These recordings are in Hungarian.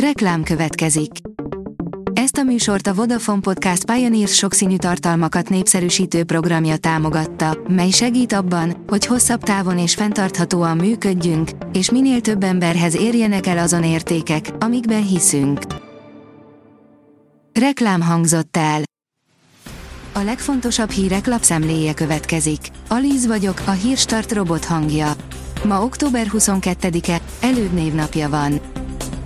Reklám következik. Ezt a műsort a Vodafone Podcast Pioneers sokszínű tartalmakat népszerűsítő programja támogatta, mely segít abban, hogy hosszabb távon és fenntarthatóan működjünk, és minél több emberhez érjenek el azon értékek, amikben hiszünk. Reklám hangzott el. A legfontosabb hírek lapszemléje következik. Alíz vagyok, a hírstart robot hangja. Ma október 22-e, elődnévnapja van.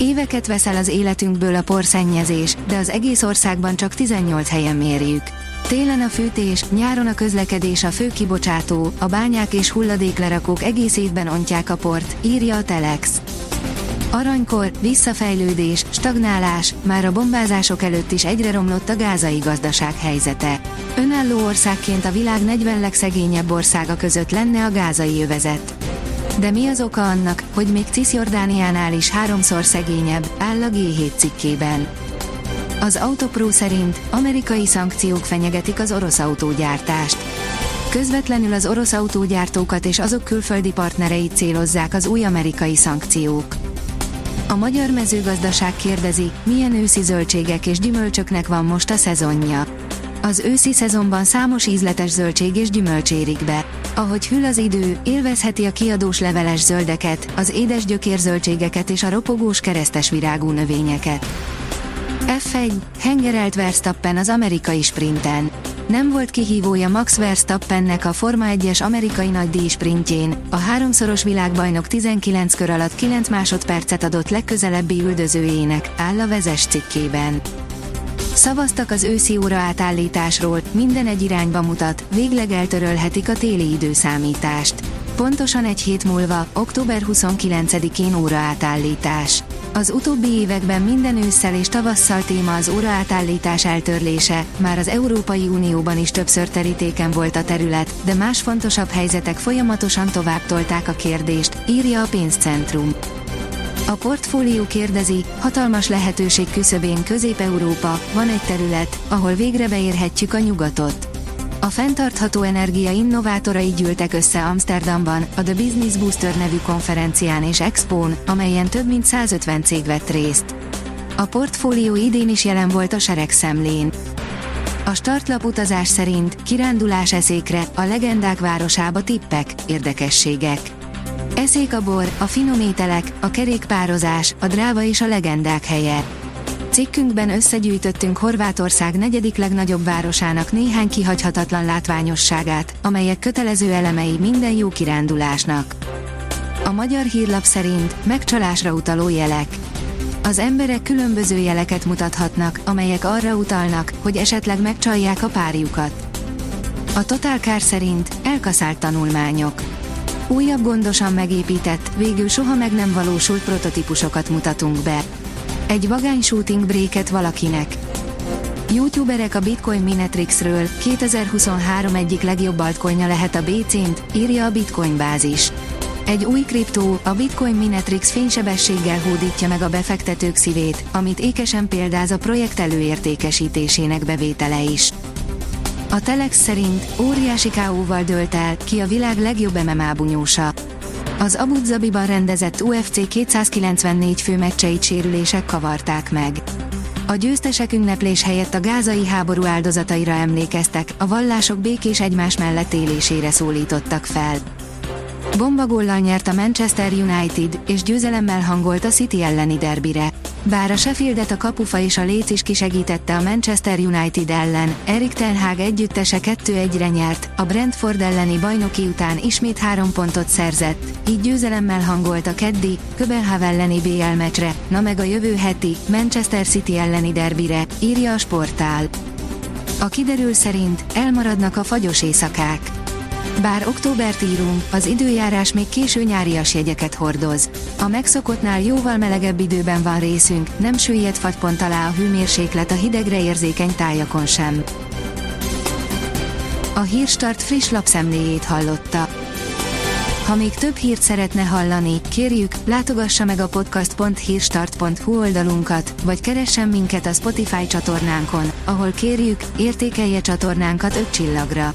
Éveket veszel az életünkből a porszennyezés, de az egész országban csak 18 helyen mérjük. Télen a fűtés, nyáron a közlekedés a fő kibocsátó, a bányák és hulladéklerakók egész évben ontják a port, írja a Telex. Aranykor, visszafejlődés, stagnálás, már a bombázások előtt is egyre romlott a gázai gazdaság helyzete. Önálló országként a világ 40 legszegényebb országa között lenne a gázai övezet. De mi az oka annak, hogy még Cisjordániánál is háromszor szegényebb, áll a G7 cikkében. Az Autopro szerint amerikai szankciók fenyegetik az orosz autógyártást. Közvetlenül az orosz autógyártókat és azok külföldi partnereit célozzák az új amerikai szankciók. A magyar mezőgazdaság kérdezi, milyen őszi zöldségek és gyümölcsöknek van most a szezonja. Az őszi szezonban számos ízletes zöldség és gyümölcs érik be. Ahogy hűl az idő, élvezheti a kiadós leveles zöldeket, az édes gyökérzöldségeket és a ropogós keresztes virágú növényeket. F1, hengerelt Verstappen az amerikai sprinten. Nem volt kihívója Max Verstappennek a Forma 1-es amerikai nagydíj sprintjén, a háromszoros világbajnok 19 kör alatt 9 másodpercet adott legközelebbi üldözőjének, áll a vezes cikkében. Szavaztak az őszi óra átállításról, minden egy irányba mutat, végleg eltörölhetik a téli időszámítást. Pontosan egy hét múlva, október 29-én óra átállítás. Az utóbbi években minden ősszel és tavasszal téma az óra átállítás eltörlése, már az Európai Unióban is többször terítéken volt a terület, de más fontosabb helyzetek folyamatosan tovább tolták a kérdést, írja a pénzcentrum. A portfólió kérdezi, hatalmas lehetőség küszöbén Közép-Európa, van egy terület, ahol végre beérhetjük a nyugatot. A fenntartható energia innovátorai gyűltek össze Amsterdamban, a The Business Booster nevű konferencián és expón, amelyen több mint 150 cég vett részt. A portfólió idén is jelen volt a seregszemlén. A startlap utazás szerint kirándulás eszékre, a legendák városába tippek, érdekességek. Eszék a bor, a finom ételek, a kerékpározás, a dráva és a legendák helye. Cikkünkben összegyűjtöttünk Horvátország negyedik legnagyobb városának néhány kihagyhatatlan látványosságát, amelyek kötelező elemei minden jó kirándulásnak. A magyar hírlap szerint megcsalásra utaló jelek. Az emberek különböző jeleket mutathatnak, amelyek arra utalnak, hogy esetleg megcsalják a párjukat. A Total Car szerint elkaszált tanulmányok. Újabb gondosan megépített, végül soha meg nem valósult prototípusokat mutatunk be. Egy vagány shooting breaket valakinek. Youtuberek a Bitcoin Minetrixről, 2023 egyik legjobb altcoinja lehet a BC-nt, írja a Bitcoin bázis. Egy új kriptó, a Bitcoin Minetrix fénysebességgel hódítja meg a befektetők szívét, amit ékesen példáz a projekt előértékesítésének bevétele is. A Telex szerint óriási káóval dölt el, ki a világ legjobb MMA bunyósa. Az Abu Zabiban rendezett UFC 294 fő meccseit sérülések kavarták meg. A győztesek ünneplés helyett a gázai háború áldozataira emlékeztek, a vallások békés egymás mellett élésére szólítottak fel. Bombagóllal nyert a Manchester United, és győzelemmel hangolt a City elleni derbire. Bár a Sheffieldet a kapufa és a Léc is kisegítette a Manchester United ellen, Erik Ten Hag együttese 2-1-re nyert, a Brentford elleni bajnoki után ismét három pontot szerzett, így győzelemmel hangolt a keddi, Köbenhav elleni BL meccsre, na meg a jövő heti, Manchester City elleni derbire, írja a sportál. A kiderül szerint elmaradnak a fagyos éjszakák. Bár októbert írunk, az időjárás még késő nyárias jegyeket hordoz. A megszokottnál jóval melegebb időben van részünk, nem süllyed fagypont alá a hőmérséklet a hidegre érzékeny tájakon sem. A Hírstart friss lapszemléjét hallotta. Ha még több hírt szeretne hallani, kérjük, látogassa meg a podcast.hírstart.hu oldalunkat, vagy keressen minket a Spotify csatornánkon, ahol kérjük, értékelje csatornánkat 5 csillagra.